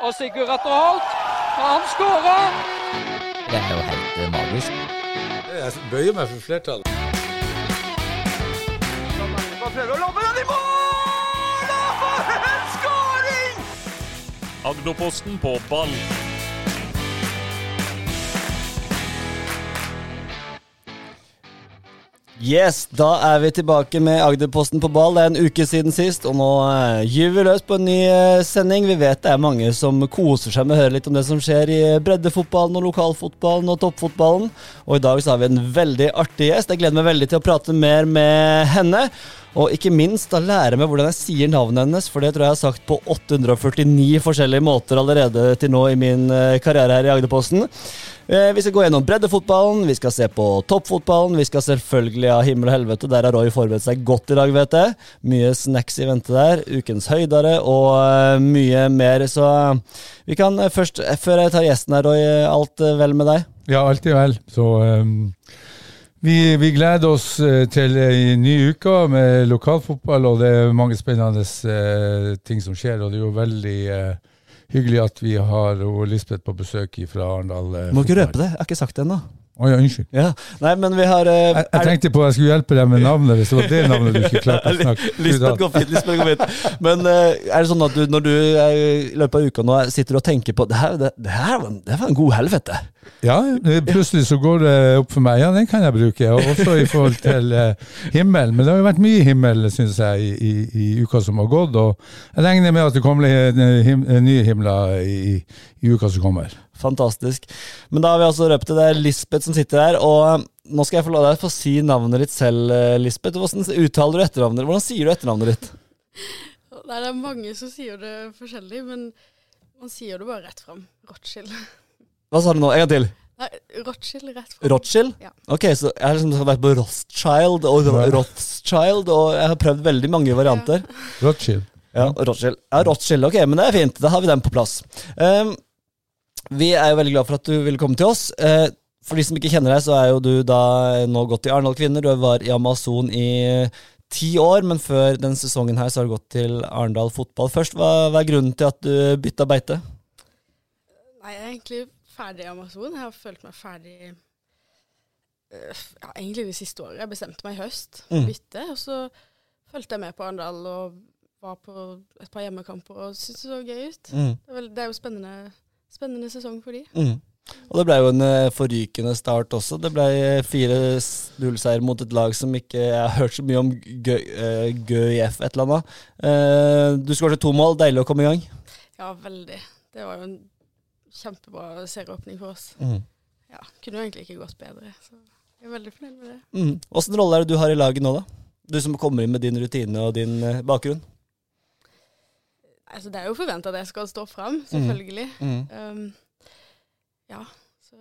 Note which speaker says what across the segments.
Speaker 1: Og Sigurd Atter Holt, han skårer!
Speaker 2: Det er jo helt eh, magisk.
Speaker 3: Jeg bøyer meg for flertallet.
Speaker 4: Agderposten på ball.
Speaker 5: Yes, da er vi tilbake med Agderposten på ball. Det er en uke siden sist, og nå uh, gyver vi løs på en ny eh, sending. Vi vet det er mange som koser seg med å høre litt om det som skjer i breddefotballen og lokalfotballen og toppfotballen. Og i dag så har vi en veldig artig gjest. Jeg gleder meg veldig til å prate mer med henne. Og ikke minst da lære meg hvordan jeg sier navnet hennes, for det tror jeg jeg har sagt på 849 forskjellige måter allerede til nå i min eh, karriere her i Agderposten. Eh, Vi skal gå gjennom breddefotballen, vi skal se på toppfotballen, vi skal selvfølgelig ha himmel og helvete. Der har Roy forberedt seg godt i dag, vet jeg. Mye snacks i vente der. Ukens høydere og eh, mye mer. Så vi kan først, før jeg tar gjesten her, Roy, alt vel med deg?
Speaker 3: Ja, alt er vel. Så ehm, vi, vi gleder oss eh, til ei ny uke med lokalfotball, og det er mange spennende eh, ting som skjer. Og det er jo veldig eh, hyggelig at vi har Lisbeth på besøk fra Arendal. eh,
Speaker 5: Må ikke røpe det, jeg har ikke sagt det ennå.
Speaker 3: Å ja, unnskyld.
Speaker 5: Ja. Nei, men vi har uh,
Speaker 3: Jeg, jeg tenkte på at jeg skulle hjelpe deg med navnet, hvis det var det navnet du ikke klarte å snakke
Speaker 5: Lisbeth går fint. Lisbeth går fint. Men uh, er det sånn at du, når du eh, i løpet av uka nå sitter og tenker på det her, det, det her, var, en- det var en god helvete.
Speaker 3: Ja, eh, plutselig så går det opp for meg. Ja, den kan jeg bruke. Og også i forhold til uh, himmel. Men det har jo vært mye himmel, syns jeg, i, i, i uka som har gått. Og jeg regner med at det kommer eh, eh, nye himler i, i uka som kommer.
Speaker 5: Fantastisk. Men da har vi altså røpt det. Det er Lisbeth som sitter her. Og eh, nå skal jeg få la deg få si navnet ditt selv, eh, Lisbeth. Hvordan uttaler du etternavnet ditt? Hvordan sier du etternavnet ditt?
Speaker 6: Nei, det er mange som sier det forskjellig, men man sier det bare rett fram. Rothschild.
Speaker 5: Hva sa du nå? En gang til.
Speaker 6: Nei, Rothschild rett fram.
Speaker 5: Rothschild?
Speaker 6: Ja.
Speaker 5: Ok, så jeg har liksom vært på Rothschild og Rothschild, og jeg har prøvd veldig mange varianter.
Speaker 3: Rothschild.
Speaker 5: Ja, Rothschild. Ja, Rothschild, ok, men det er fint. Da har vi den på plass. Ehm, vi er jo veldig glad for at du ville komme til oss. Eh, for de som ikke kjenner deg, så er jo du da nå gått i Arendal Kvinner. Du var i Amazon i ti år, men før den sesongen her så har du gått til Arendal Fotball. Først, hva, hva er grunnen til at du bytta beite?
Speaker 6: Nei, jeg er egentlig ferdig i Amazon. Jeg har følt meg ferdig øh, ja, egentlig det siste året. Jeg bestemte meg i høst for
Speaker 5: Mm.
Speaker 6: å bytte, og så fulgte jeg med på Arendal og var på et par hjemmekamper og syntes det så gøy ut.
Speaker 5: Mm.
Speaker 6: Det er, vel, det er jo spennende, spennende sesong for de.
Speaker 5: Mm. Og det ble jo en eh, forrykende start også. Det ble eh, fire nullseier mot et lag som ikke Jeg har hørt så mye om Gø- eh, GØIF et eller annet. Du skåret to mål, deilig å komme i gang.
Speaker 6: Ja, veldig. Det var jo en kjempebra serieåpning for oss.
Speaker 5: Mm.
Speaker 6: Ja, Kunne jo egentlig ikke gått bedre. Så jeg er veldig fornøyd med det.
Speaker 5: Mm. Åssen rolle er det du har i laget nå, da? Du som kommer inn med din rutine og din bakgrunn.
Speaker 6: Altså, det er jo forventa at jeg skal stå fram, selvfølgelig.
Speaker 5: Mm.
Speaker 6: Um, ja, så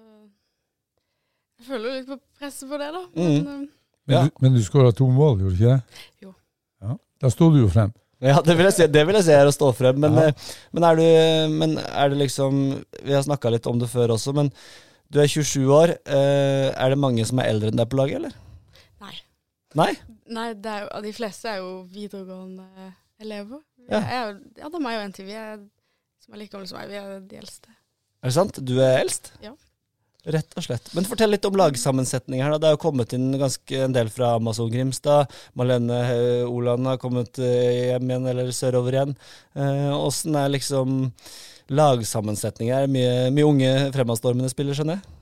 Speaker 6: Jeg føler jo litt på presset på det, da. Men
Speaker 5: Mm.
Speaker 6: um,
Speaker 3: Men,
Speaker 5: Ja.
Speaker 3: du, men du skåra to mål, gjorde du ikke det?
Speaker 6: Jo.
Speaker 3: Ja. Da sto du jo frem.
Speaker 5: Ja, det vil jeg si, det vil jeg si her å stå frem. Men,
Speaker 3: Ja.
Speaker 5: eh, men, er du, men er det liksom Vi har snakka litt om det før også, men du er 27 år. eh, Er det mange som er eldre enn deg på laget, eller?
Speaker 6: nei.
Speaker 5: Nei?
Speaker 6: nei det er jo, de fleste er jo videregående elever.
Speaker 5: Ja.
Speaker 6: Jeg er, ja, det er til. Vi er, som er like gamle som meg. Vi er de eldste.
Speaker 5: Er det sant? Du er eldst?
Speaker 6: Ja.
Speaker 5: Rett og slett. Men fortell litt om lagsammensetning her. da. Det er jo kommet inn ganske en del fra Amazon Grimstad. Malene eh, Oland har kommet eh, hjem igjen, eller sørover igjen. Åssen er liksom lagsammensetning her? Mye, mye unge fremadstormende spiller, skjønner jeg?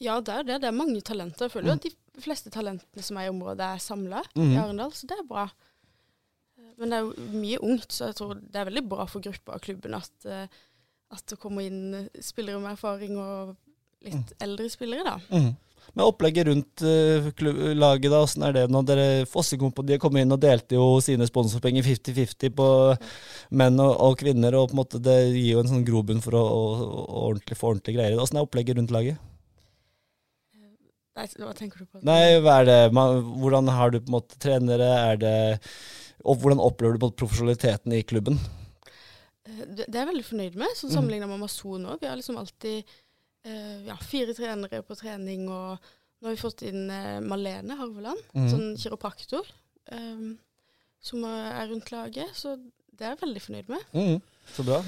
Speaker 6: Ja, det er det. Det er mange talenter. Jeg føler jo at de fleste talentene som er i området, er samla
Speaker 5: mm.
Speaker 6: i Arendal, så det er bra. Men det er jo mye ungt, så jeg tror det er veldig bra for gruppa og klubben at, eh, at det kommer inn spillere med erfaring og litt eldre spillere, da.
Speaker 5: Men opplegget rundt klu- laget, da, åssen er det nå? Dere Fossekompaniet kom inn og delte jo sine sponsorpenger 50-50 på menn og, og kvinner, og på en måte det gir jo en sånn grobunn for å, å, å ordentlig, få ordentlige greier. Åssen er opplegget rundt laget?
Speaker 6: Nei, hva tenker du på?
Speaker 5: Nei, hva er det, Man, hvordan har du på en måte trenere, er det og hvordan opplever du på profesjonaliteten i klubben?
Speaker 6: Eh, Det, det er jeg veldig fornøyd med, sånn
Speaker 5: sammenligna
Speaker 6: sammenlignet med Amazon òg. Vi har liksom alltid eh, ja, fire trenere på trening, og nå har vi fått inn eh, Malene Harveland,
Speaker 5: mm.
Speaker 6: sånn kiropraktor, eh, som er rundt laget. Så det er jeg veldig fornøyd med.
Speaker 5: Mm. Så bra.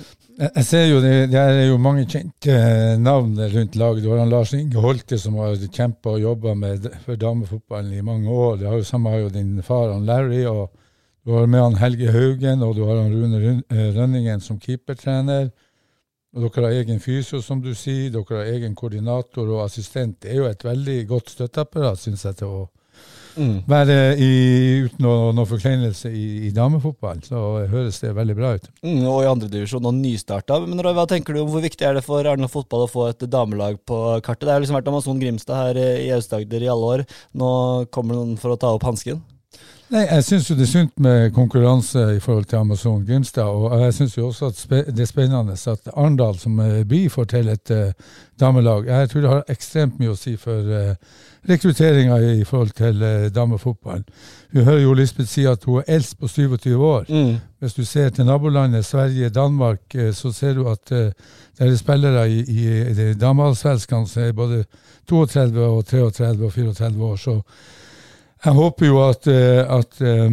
Speaker 3: Jeg ser jo det, det er jo mange kjente eh, navn rundt laget. Du har Lars Inge Holte som har kjempa og jobba for damefotballen i mange år. Det har jo Samme har jo din far, han Larry. og Du har med han Helge Haugen og du har han Rune eh, Rønningen som keepertrener. Og dere har egen fysio, som du sier. Dere har egen koordinator og assistent. Det er jo et veldig godt støtteapparat, syns jeg, til å
Speaker 5: Mm.
Speaker 3: være i, uten noen noe forkleinelse i, i damefotball. Så høres det veldig bra ut.
Speaker 5: Mm, og i andredivisjon og nystarta. Men Roy, hva tenker du om hvor viktig er det for Arendal fotball å få et damelag på kartet? Det har liksom vært Amazon Grimstad her i Aust-Agder i alle år. Nå kommer noen for å ta opp hansken.
Speaker 3: Nei, Jeg syns jo det er sunt med konkurranse i forhold til Amazon Grimstad. Og jeg syns jo også at det er spennende at Arendal som by får til et uh, damelag. Jeg tror det har ekstremt mye å si for uh, rekrutteringa i, forhold til uh, damefotball. Vi hører jo Lisbeth si at hun er eldst på 27 år.
Speaker 5: Mm.
Speaker 3: Hvis du ser til nabolandet Sverige, Danmark, uh, så ser du at uh, det er spillere i, i, i de som er både 32 og 33 og 34 år. Så jeg håper jo at, eh, at eh,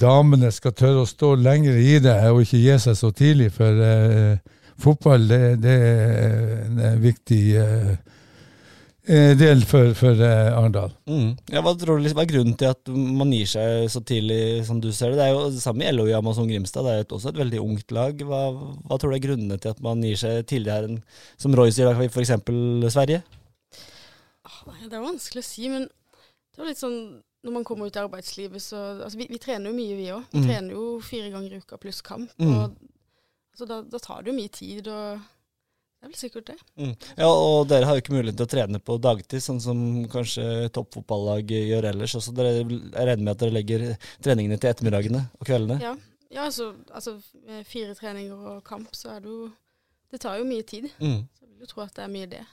Speaker 3: damene skal tørre å stå lenger i det og ikke gi seg så tidlig, for uh, fotball det, det er en viktig eh, del for, for uh, Arendal.
Speaker 5: Mm. Ja, hva tror du liksom er grunnen til at man gir seg så tidlig som du ser det? Det er jo det samme i LO i Amazon Grimstad, det er et- også et veldig ungt lag. Hva, hva tror du er grunnene til at man gir seg tidligere enn, som Roy sier, f.eks. Sverige?
Speaker 6: Ah, det er vanskelig å si, men det var litt sånn når man kommer ut i arbeidslivet, så altså, vi, vi trener jo mye, vi òg. Vi
Speaker 5: Mm.
Speaker 6: trener jo fire ganger i uka pluss kamp.
Speaker 5: Mm.
Speaker 6: Og, altså, da, da tar det jo mye tid, og det er vel sikkert det.
Speaker 5: Mm. Ja, og dere har jo ikke mulighet til å trene på dagtid, sånn som kanskje toppfotballag gjør ellers. Også dere, jeg regner med at dere legger treningene til ettermiddagene og kveldene?
Speaker 6: Ja, ja altså, altså fire treninger og kamp, så er det jo Det tar jo mye tid.
Speaker 5: Mm.
Speaker 6: Så jeg vil jo tro at det er mye det.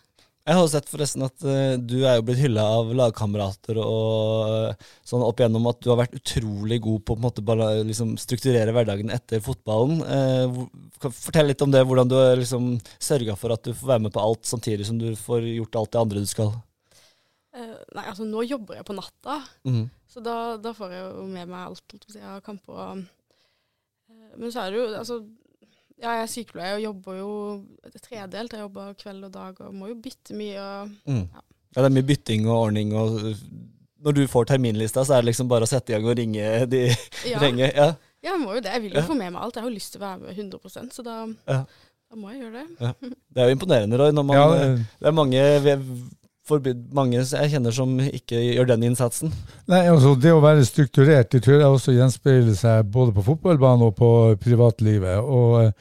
Speaker 5: Jeg har jo sett forresten at uh, du er jo blitt hylla av lagkamerater og uh, sånn opp igjennom at du har vært utrolig god på å på en måte bare liksom strukturere hverdagen etter fotballen. Eh, kan du Fortell litt om det, hvordan du har liksom sørga for at du får være med på alt samtidig som du får gjort alt det andre du skal.
Speaker 6: Eh, nei, altså nå jobber jeg på natta,
Speaker 5: Mm.
Speaker 6: så da, da får jeg jo med meg alt jeg har kamper. eh, Men så er det jo altså Ja, jeg er sykepleier og jobber jo tredelt. Jeg jobber kveld og dag og må jo bytte mye. og
Speaker 5: Mm. Ja, det er mye bytting og ordning og Når du får terminlista, så er det liksom bare å sette i gang og ringe de
Speaker 6: Ja,
Speaker 5: ringe. Ja.
Speaker 6: ja, jeg må jo det. Jeg vil jo
Speaker 5: Ja.
Speaker 6: få med meg alt. Jeg har jo lyst til å være med 100% så da,
Speaker 5: Ja.
Speaker 6: da må jeg gjøre det.
Speaker 5: Det er jo imponerende, Roy. Når man,
Speaker 3: Ja,
Speaker 5: eh,
Speaker 3: det-
Speaker 5: det er mange, vi- forbud, mange jeg kjenner som ikke gjør den innsatsen.
Speaker 3: Nei, altså Det å være strukturert det tror jeg også gjenspeiler seg både på fotballbanen og på privatlivet. Og eh,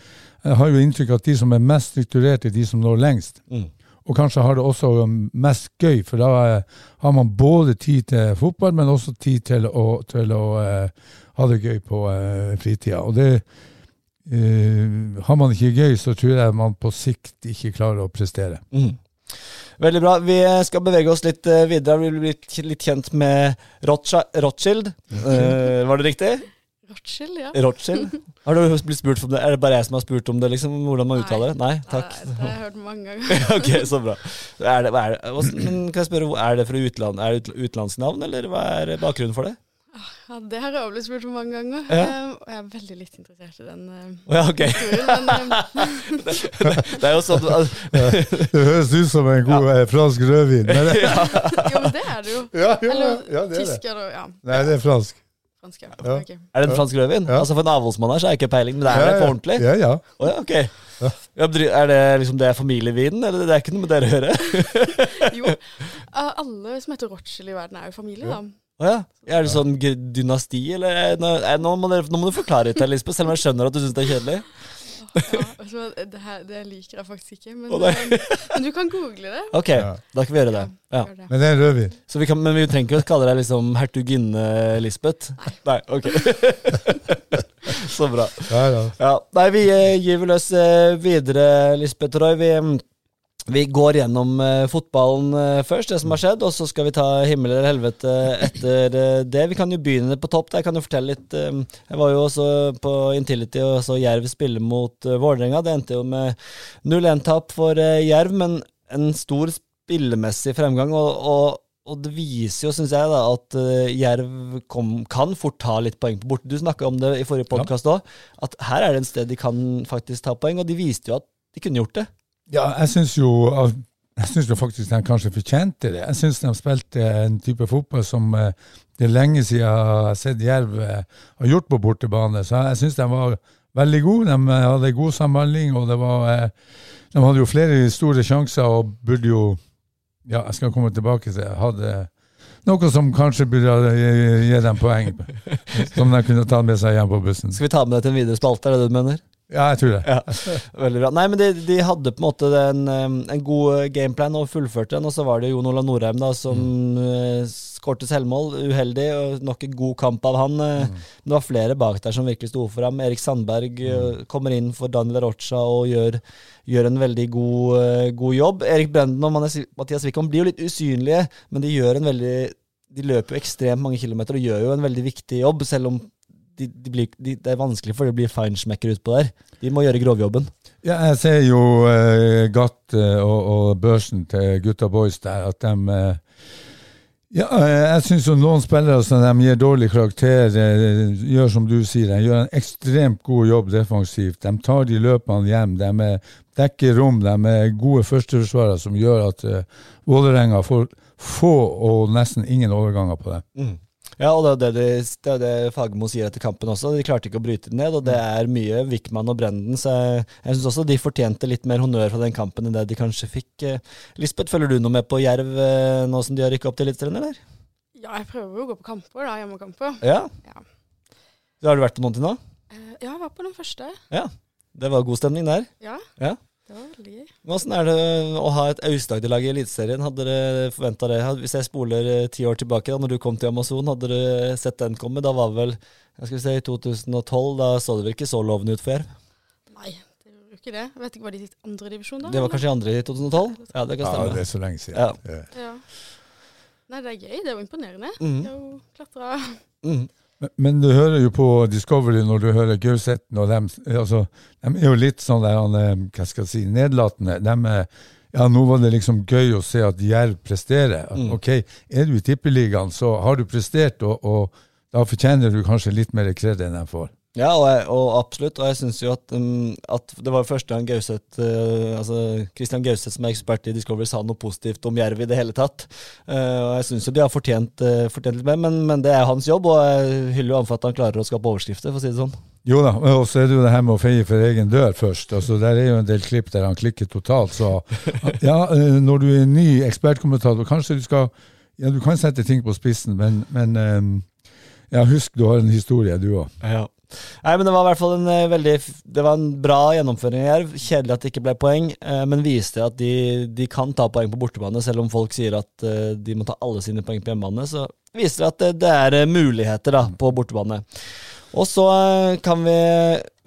Speaker 3: Jeg har jo inntrykk av at de som er mest strukturerte, er de som når lengst.
Speaker 5: Mm.
Speaker 3: Og kanskje har det også mest gøy, for da eh, har man både tid til fotball, men også tid til å, til å uh, ha det gøy på uh, fritida. Og det uh, Har man ikke gøy, så tror jeg man på sikt ikke klarer å prestere.
Speaker 5: Mm. Veldig bra. Vi skal bevege oss litt eh, videre. Vi blir litt kjent med Rothschi- Rothschild. Eh, var det riktig?
Speaker 6: Rothschild, ja.
Speaker 5: Rothschild. Har du blitt spurt om det? Er det bare jeg som har spurt om det, liksom? Hvordan man
Speaker 6: Nei.
Speaker 5: uttaler det? Nei, takk.
Speaker 6: Nei, det har jeg hørt mange ganger.
Speaker 5: ok, så bra. Er det, er det, men kan jeg spørre, er det fra utland, er det utenlandsnavn, eller hva er bakgrunnen for det?
Speaker 6: Ja, Det har jeg blitt spurt om mange ganger.
Speaker 5: Ja.
Speaker 6: Eh, og jeg er veldig litt interessert i den eh,
Speaker 5: ja, okay.
Speaker 6: historien. Men eh,
Speaker 5: Det er jo sånn altså,
Speaker 3: Det høres ut som en god ja. fransk rødvin. Men det,
Speaker 5: ja.
Speaker 6: jo, men det er det jo.
Speaker 3: ja, ja,
Speaker 6: Eller
Speaker 3: ja, det er det.
Speaker 6: tysker og ja,
Speaker 3: Nei, det er fransk.
Speaker 6: fransk. Ja.
Speaker 3: Ja.
Speaker 6: Ok.
Speaker 5: Er det en fransk rødvin?
Speaker 3: Ja.
Speaker 5: Altså For en avholdsmann her så har jeg ikke peiling, men det er det på ordentlig?
Speaker 3: Ja, ja.
Speaker 5: Oh, ja, okay. Ja, er det liksom det er familievinen, eller det er ikke noe med dere å gjøre?
Speaker 6: Jo, eh, alle som heter Rothschild i verden er jo familie, da.
Speaker 5: Å ja. Er det sånn dynasti, eller Nei, nå, må dere, nå må du forklare litt, Lisbeth, selv om jeg skjønner at du syns det er kjedelig.
Speaker 6: Ja, hva, det, her, det liker jeg faktisk ikke, men, eh, men du kan google det.
Speaker 5: Ok,
Speaker 3: Ja.
Speaker 5: da kan vi gjøre det. Ja.
Speaker 6: Det.
Speaker 3: Men det er en rødvin.
Speaker 5: Så vi kan, men vi trenger ikke å kalle deg liksom hertuginne Lisbeth? Nei. Nei ok. Så bra.
Speaker 3: Ja, ja.
Speaker 5: Ja, nei, vi eh, gyver løs eh, videre, Lisbeth og Roy. Vi, mm, vi går gjennom eh, fotballen eh, først, det som har skjedd, og så skal vi ta himmel eller helvete etter eh, det. Vi kan jo begynne på topp. der, Jeg kan jo fortelle litt Jeg var jo også på Intility og så Jerv spille mot Vålerenga. Det endte jo med 0-1-tap for Jerv, men en stor spillemessig fremgang. og, og og det viser jo, syns jeg, da, at Jerv kom, kan fort ta litt poeng på borte. Du snakka om det i forrige podkast òg, at her er det en sted de kan faktisk ta poeng, og de viste jo at de kunne gjort det.
Speaker 3: Ja, jeg syns jo jeg synes jo faktisk de kanskje fortjente det. Jeg syns de spilte en type fotball som uh, det er lenge siden jeg har sett Jerv uh, har gjort på bortebane. Så jeg syns de var veldig gode. De hadde god samhandling, og det var De hadde jo flere store sjanser og burde jo ja, jeg skal komme tilbake til. Hadde noe som kanskje burde gi, dem poeng, som de kunne ta med seg hjem på bussen.
Speaker 5: Skal vi ta med det til en videre spalte, er det det du mener?
Speaker 3: Ja, jeg tror det.
Speaker 5: Ja, veldig bra. Nei, men de, de hadde på en måte en, en, god gameplan og fullførte den, og så var det Jon Olav Norheim da, som mm. skårte selvmål. Uheldig, og nok en god kamp av han. Mm. Det var flere bak der som virkelig sto for ham. Erik Sandberg mm. kommer inn for Daniel Rocha og gjør gjør en veldig god, god jobb. Erik Brenden og Mathias Wickholm blir jo litt usynlige, men de gjør en veldig de løper jo ekstremt mange kilometer og gjør jo en veldig viktig jobb, selv om de, de blir, det er vanskelig for de blir feinschmecker utpå der. De må gjøre grovjobben.
Speaker 3: Ja, jeg ser jo uh, Gatt uh, og, og, børsen til gutta boys der, at de uh, ja, jeg syns noen spillere som de gir dårlig karakter, gjør som du sier, de gjør en ekstremt god jobb defensivt. De tar de løpene hjem. De er dekker rom. De er gode førsteforsvarere som gjør at uh, Vålerenga får få og nesten ingen overganger på det. Mm.
Speaker 5: Ja, og det er det, det, er det Fagermo sier etter kampen også. De klarte ikke å bryte det ned, og det er mye Wickman og Brenden. Så jeg, jeg syns også de fortjente litt mer honnør fra den kampen enn det de kanskje fikk. Eh, Lisbeth, følger du noe med på Jerv eh, nå som de har rykka opp til Eliteserien, eller?
Speaker 6: Ja, jeg prøver jo å gå på kamper, da. Hjemmekamper.
Speaker 5: Ja. ja. Har du vært på noen til nå?
Speaker 6: Ja, jeg var på den første.
Speaker 5: Ja. Det var god stemning der?
Speaker 6: Ja.
Speaker 5: ja.
Speaker 6: Det var veldig gøy.
Speaker 5: Hvordan er det å ha et Aust-Agder-lag i Eliteserien? Hadde dere forventa det? Hvis jeg spoler eh, ti år tilbake, da når du kom til Amazon, hadde dere sett den komme? Da var vel jeg skal si, 2012, da så det vel ikke så lovende ut for Jerv?
Speaker 6: Nei, det gjorde jo ikke det. Jeg vet ikke, Var de i andredivisjon da?
Speaker 5: Det var kanskje i andre i 2012? Ja, det kan stemme.
Speaker 3: Ja, det er så lenge siden.
Speaker 5: Ja.
Speaker 6: ja. Nei, det er gøy. Det er jo imponerende. Mm. Det er jo klatra
Speaker 3: mm. Men du hører jo på Discovery når du hører Gauseth og dem. Altså, de er jo litt sånn der, hva skal jeg si, nedlatende. De er, ja, nå var det liksom gøy å se at Jerv presterer. Mm. Ok, er du i Tippeligaen, så har du prestert, og, og da fortjener du kanskje litt mer kred enn de får.
Speaker 5: Ja, og, jeg, og, absolutt. Og jeg syns jo at, um, at, det var første gang Gauseth uh, altså Christian Gauseth, som er ekspert i Discovery, sa noe positivt om Jerv i det hele tatt. Uh, og jeg syns jo de har fortjent, uh, fortjent litt mer, men, men, det er hans jobb, og jeg hyller jo an for at han klarer å skape overskrifter, for å si det sånn.
Speaker 3: Jo da, og så er det jo det her med å feie for egen dør først. altså Der er jo en del klipp der han klikker totalt. Så ja, når du er ny ekspertkommentator, kanskje du skal Ja, du kan sette ting på spissen, men, men um, ja, husk du har en historie, du òg.
Speaker 5: Ja. Nei, men Det var i hvert fall en uh, veldig Det var en bra gjennomføring i Jerv. Kjedelig at det ikke ble poeng, uh, men viste at de, de, kan ta poeng på bortebane. Selv om folk sier at uh, de må ta alle sine poeng på hjemmebane, så viser det at det, det er muligheter da, på bortebane. Og så kan vi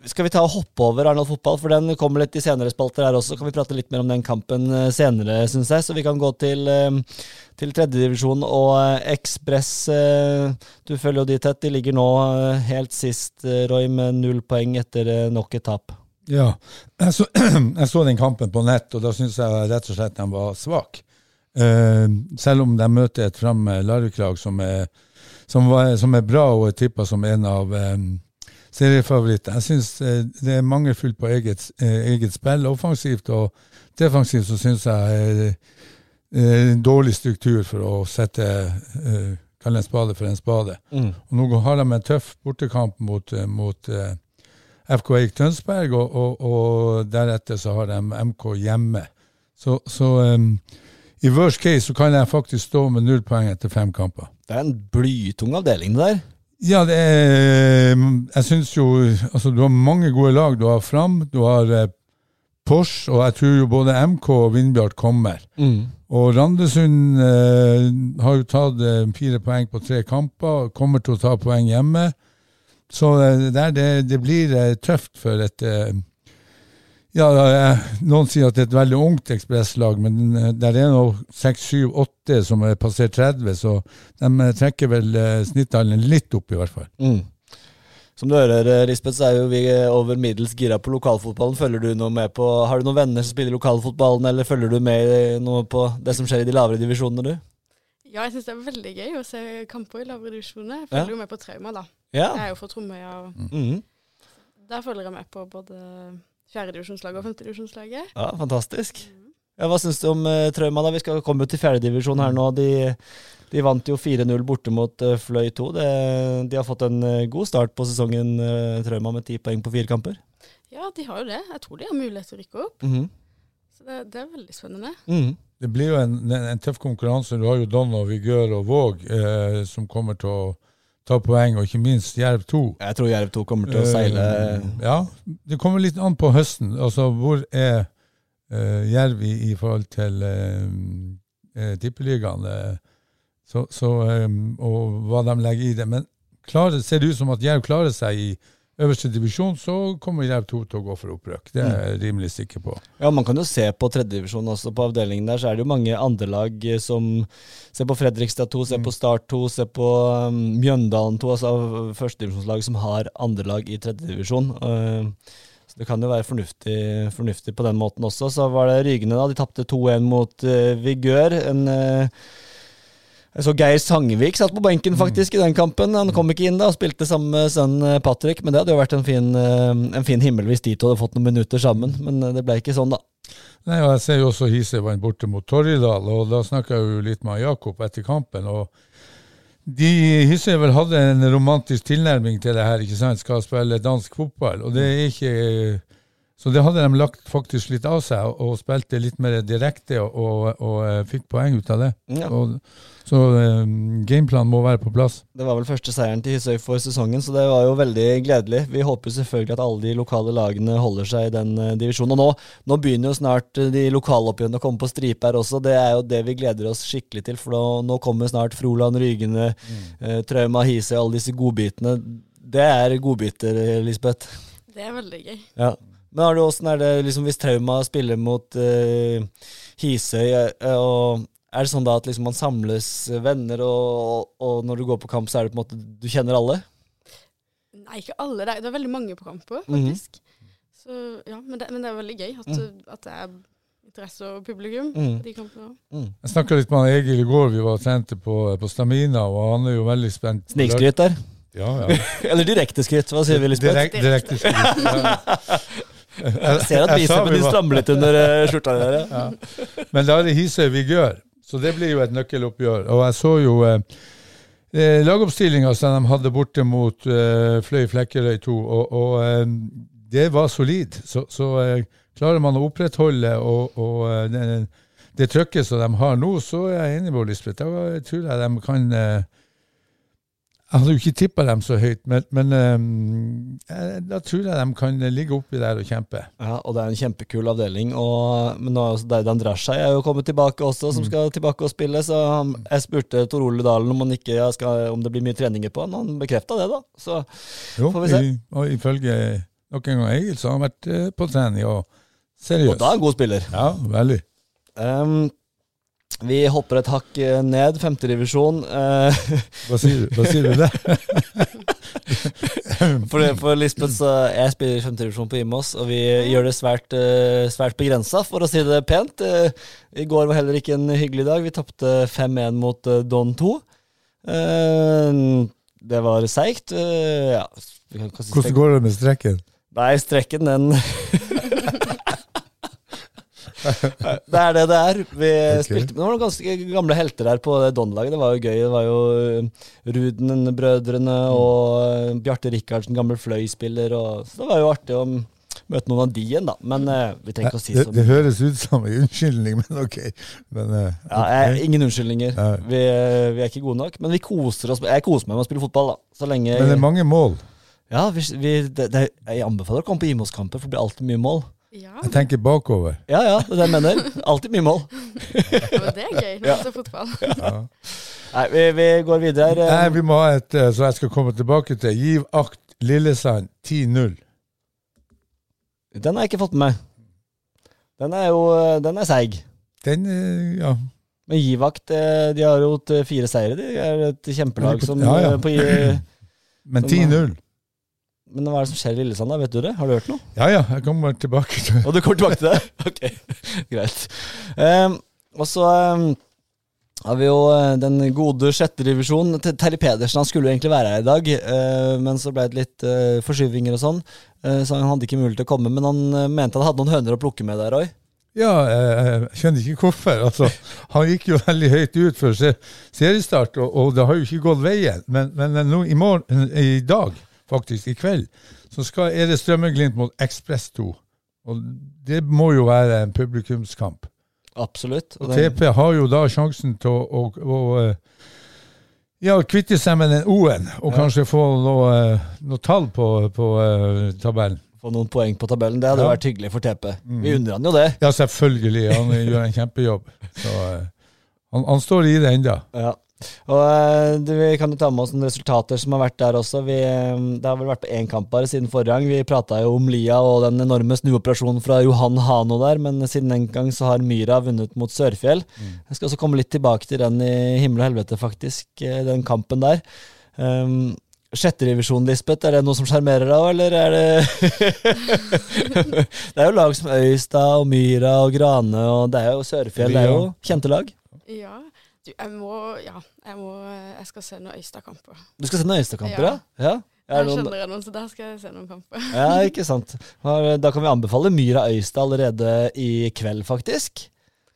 Speaker 5: skal vi ta og hoppe over Arendal fotball, for den kommer litt i senere spalter her også. Kan vi prate litt mer om den kampen senere, syns jeg. Så vi kan gå til til tredjedivisjon og eh, Ekspress. Eh, du følger jo de tett. De ligger nå eh, helt sist, Roy, med null poeng etter nok et tap.
Speaker 3: Ja, jeg så, jeg så, den kampen på nett, og da syns jeg rett og slett de var svake. selv om de møter et Fram Larvik-lag som, som, som, er bra og er tippa som en av seriefavoritter. Jeg syns det er mangelfullt på eget, eget spill. Offensivt og defensivt så syns jeg Eh, en dårlig struktur for å sette kalle en spade for en spade. Mm. Og Nå har de en tøff bortekamp mot, eh, mot FK Eik Tønsberg, og, og, og, deretter så har de MK hjemme. Så, så um, i worst case så kan jeg faktisk stå med null poeng etter fem kamper.
Speaker 5: Det er en blytung avdeling, det der.
Speaker 3: Ja, det er Jeg syns jo Altså, du har mange gode lag. Du har Fram, du har eh, Porsche, og jeg tror jo både MK og Vindbjart kommer. Mm. Og Randesund eh, har jo tatt eh, fire poeng på tre kamper, kommer til å ta poeng hjemme. Så eh, der, det, det, blir eh, tøft for et eh, ja, Noen sier at det er et veldig ungt ekspresslag, men eh, der er nå seks, syv, åtte som er passert 30, så de trekker vel snittalderen litt opp, i hvert fall. Mm.
Speaker 5: Som du hører, eh, Lisbeth, så er jo vi eh, over middels gira på lokalfotballen. Følger du noe med på, Har du noen venner som spiller lokalfotballen, eller følger du med noe på det som skjer i de lavere divisjonene, du?
Speaker 6: Ja, jeg syns det er veldig gøy å se kamper i lavere divisjoner. Jeg
Speaker 5: Ja.
Speaker 6: følger jo med på Trauma, da.
Speaker 5: Ja.
Speaker 6: Jeg er jo fra Tromøya, og
Speaker 5: mm.
Speaker 6: der følger jeg med på både fjerdedivisjonslaget og femtedivisjonslaget.
Speaker 5: ja, fantastisk. Ja, hva syns du om uh, Trauma? da? Vi skal komme til fjerdedivisjon her nå. De, de vant jo 4-0 borte mot uh, Fløy 2. Det, de har fått en uh, god start på sesongen, uh, Trauma, med ti poeng på fire kamper.
Speaker 6: Ja, de har jo det. Jeg tror de har mulighet til å rykke opp.
Speaker 5: Mhm.
Speaker 6: Så det, det er veldig spennende.
Speaker 5: Mhm.
Speaker 3: Det blir jo en, en, en tøff konkurranse. Du har jo Don og Vigør og Våg eh, som kommer til å ta poeng, og ikke minst Jerv 2.
Speaker 5: Jeg tror Jerv 2 kommer til å seile
Speaker 3: uh, ja, det kommer litt an på høsten. Altså, hvor er uh, Jerv i, i forhold til uh, tippeligaen? så, så, eh, og hva de legger i det. Men klarer, ser det ut som at Jerv klarer seg i øverste divisjon, så kommer Jerv 2 til å gå for opprøk. Det er jeg rimelig sikker på.
Speaker 5: Ja, man kan jo se på tredjedivisjon også. På avdelingen der så er det jo mange andre lag eh, som Se på Fredrikstad 2, se på Start 2, se på um, Mjøndalen 2, altså førstedivisjonslag som har andre lag i tredjedivisjon. Uh, så det kan jo være fornuftig, fornuftig på den måten også. Så var det Rygene, da. De tapte 2-1 mot uh, Vigør. En jeg så Geir Sangvik satt på benken faktisk i den kampen. Han kom ikke inn da og spilte sammen med sønnen Patrick, men det hadde jo vært en fin, eh, en fin himmel hvis de to hadde fått noen minutter sammen. Men eh, det ble ikke sånn, da.
Speaker 3: Nei, og Jeg ser jo også Hise vant borte mot Torridal, og da snakka jeg jo litt med Jakob etter kampen. og de Hisse vel hadde en romantisk tilnærming til det her, ikke sant, skal spille dansk fotball. og det er ikke... Så det hadde de lagt faktisk litt av seg, og, og spilte litt mer direkte, og, og, og eh, fikk poeng ut av det.
Speaker 5: Ja.
Speaker 3: Og, så um, gameplanen må være på plass.
Speaker 5: Det var vel første seieren til Hisøy for sesongen, så det var jo veldig gledelig. Vi håper selvfølgelig at alle de lokale lagene holder seg i den uh, divisjonen. Og nå, nå begynner jo snart eh, de lokaloppgjørene å komme på stripe her også. Det er jo det vi gleder oss skikkelig til, for nå, nå kommer snart Froland, Rygene, eh, Trauma, Hisøy, alle disse godbitene. Det er godbiter, eh, Lisbeth.
Speaker 6: Det er veldig gøy.
Speaker 5: Ja. Men er det, er det liksom, hvis Trauma spiller mot uh, Hisøy, eh, og er det sånn da at liksom, man samles venner, og, og når du går på kamp, så er det på en måte Du kjenner alle?
Speaker 6: Nei, ikke alle. Det er, det er veldig mange på kamp
Speaker 5: Mhm.
Speaker 6: faktisk. Så, ja, men, det, men det er veldig gøy at, at det er interesse og publikum Mm. de kampene.
Speaker 5: Mm.
Speaker 3: Jeg snakka litt med Egil i går, vi var og trente på, på Stamina, og han er jo veldig spent.
Speaker 5: Snikskryt der.
Speaker 3: Ja, ja.
Speaker 5: Eller direkte skryt, hva sier vi, Lisbeth?
Speaker 3: Direkt, direkte skryt. Ja.
Speaker 5: Jeg ser at
Speaker 3: bicepsen
Speaker 5: din strammer litt under eh, skjorta di. Ja.
Speaker 3: Ja. Men da er det Hisøy Vigør, så det blir jo et nøkkeloppgjør. Og jeg så jo eh, eh, lagoppstillinga som de hadde borte mot eh, Fløy Flekkerøy 2, og, og eh, det var solid. Så, så eh, klarer man å opprettholde og, og eh, det, det trøkket som de har nå, så er jeg enig med Lisbeth. Da tror jeg de kan Jeg hadde jo ikke tippa dem så høyt, men, men eh, da tror jeg de kan ligge oppi der og kjempe.
Speaker 5: Ja, og det er en kjempekul avdeling. Og, men nå er også Deidan Drashai er jo kommet tilbake også, som skal tilbake og spille. Så jeg spurte Tor Ole Dalen om, han ikke, skal, om det blir mye treninger på han. Han bekrefta det, da. Så
Speaker 3: Jo,
Speaker 5: Får vi se.
Speaker 3: i, og ifølge nok en gang Egil, så har han vært eh, på trening og
Speaker 5: Og da er han god spiller.
Speaker 3: Ja, veldig.
Speaker 5: Um, vi hopper et hakk eh, ned, femtedivisjon. Uh,
Speaker 3: Hva sier du, Hva sier du der?
Speaker 5: for, for Lisbeth, så jeg spiller femtedivisjon på Imos, og vi gjør det svært, uh, svært begrensa, for å si det pent. I går var heller ikke en hyggelig dag. Vi tapte 5-1 mot Don 2. Uh, det var seigt. Ja.
Speaker 3: Hvordan går det med strekken?
Speaker 5: Nei, strekken, den Det er det det er. Vi
Speaker 3: okay.
Speaker 5: spilte Men det var noen ganske gamle helter der på det Don-laget. Det var jo gøy. Det var jo eh, Ruden-brødrene og eh, Bjarte Rikardsen, gammel Fløy-spiller. Så det var jo artig å møte noen av de igjen, da. Men eh, vi trenger ikke å si
Speaker 3: det,
Speaker 5: så
Speaker 3: det
Speaker 5: mye.
Speaker 3: høres ut som en unnskyldning, men ok. Men, okay.
Speaker 5: Ja, jeg, ingen unnskyldninger. Vi, vi er ikke gode nok. Men vi koser oss. Jeg koser meg med å spille fotball, da. Så lenge
Speaker 3: men det er mange mål.
Speaker 5: Ja, vi, vi, det, det, jeg anbefaler å komme på Imos-kamper, for det blir alltid mye mål.
Speaker 6: Ja,
Speaker 3: Jeg tenker bakover.
Speaker 5: Ja, ja, det er det jeg mener. Alltid mye mål.
Speaker 6: men det er gøy når
Speaker 5: Ja.
Speaker 6: man ser fotball.
Speaker 3: Ja.
Speaker 5: Nei, vi, vi går videre her.
Speaker 3: Nei, vi må ha et, eh, så jeg skal komme tilbake til. Giv akt Lillesand 10-0.
Speaker 5: Den har jeg ikke fått med meg. Den er jo Den er seig.
Speaker 3: Den, eh, ja.
Speaker 5: Men Givakt eh, de har jo fire seire. De er et kjempelag som
Speaker 3: Ja, ja.
Speaker 5: eh, på,
Speaker 3: Men 10-0.
Speaker 5: Men hva er det som skjer i Lillesand, da? Vet du det? Har du hørt noe?
Speaker 3: Ja ja, jeg kommer tilbake til
Speaker 5: Og du kommer tilbake til det? Ok, greit. Um, og så um, har vi jo eh, den gode sjette. Ter- Terje Pedersen han skulle jo egentlig være her i dag, uh, men så ble det litt uh, forskyvinger og sånn, Uh, så han hadde ikke mulighet til å komme. Men han mente han hadde noen høner å plukke med der, Roy.
Speaker 3: Ja, jeg skjønner ikke hvorfor. Altså, han gikk jo veldig høyt ut før seriestart, og, og det har jo ikke gått veien. Men, men nå, i, morgen, i dag, faktisk, i kveld, så skal, er det Strømmeglimt mot Ekspress 2. Og det må jo være en publikumskamp.
Speaker 5: Absolutt.
Speaker 3: Og
Speaker 5: Og
Speaker 3: TP har jo da sjansen til å, å, å eh, ja, kvitte seg med den O-en, og
Speaker 5: Ja.
Speaker 3: kanskje få noe, eh, noe tall på, på uh, tabellen.
Speaker 5: Få noen poeng på tabellen. Det hadde
Speaker 3: Ja.
Speaker 5: vært hyggelig for TP. Vi unner han jo det.
Speaker 3: Ja, selvfølgelig. Han gjør en kjempejobb. Så uh, han, han står i det ennå.
Speaker 5: Ja. Og eh, Vi kan jo ta med oss noen resultater som har vært der også. Vi, eh, det har vel vært på én kamp bare siden forrige gang. Vi prata jo om Lia og den enorme snuoperasjonen fra Johan Hano der, men siden den gang så har Myra vunnet mot Sørfjell. Jeg skal også komme litt tilbake til den i himmel og helvete, faktisk, eh, den kampen der. Um, Sjetterevisjon, Lisbeth, er det noe som sjarmerer deg òg, eller er det Det er jo lag som Øystad og Myra og Grane, og det er jo Sørfjell. Det er jo kjente lag.
Speaker 6: Ja. Du, jeg må Ja, jeg må Jeg skal se noen Øystad-kamper.
Speaker 5: Du skal se noen Øystad-kamper, ja?
Speaker 6: Ja.
Speaker 5: ja? Er noen,
Speaker 6: kjenner jeg noen, så der skal jeg se noen kamper.
Speaker 5: ja, ikke sant. Da kan vi anbefale Myra Øystad allerede i kveld, faktisk.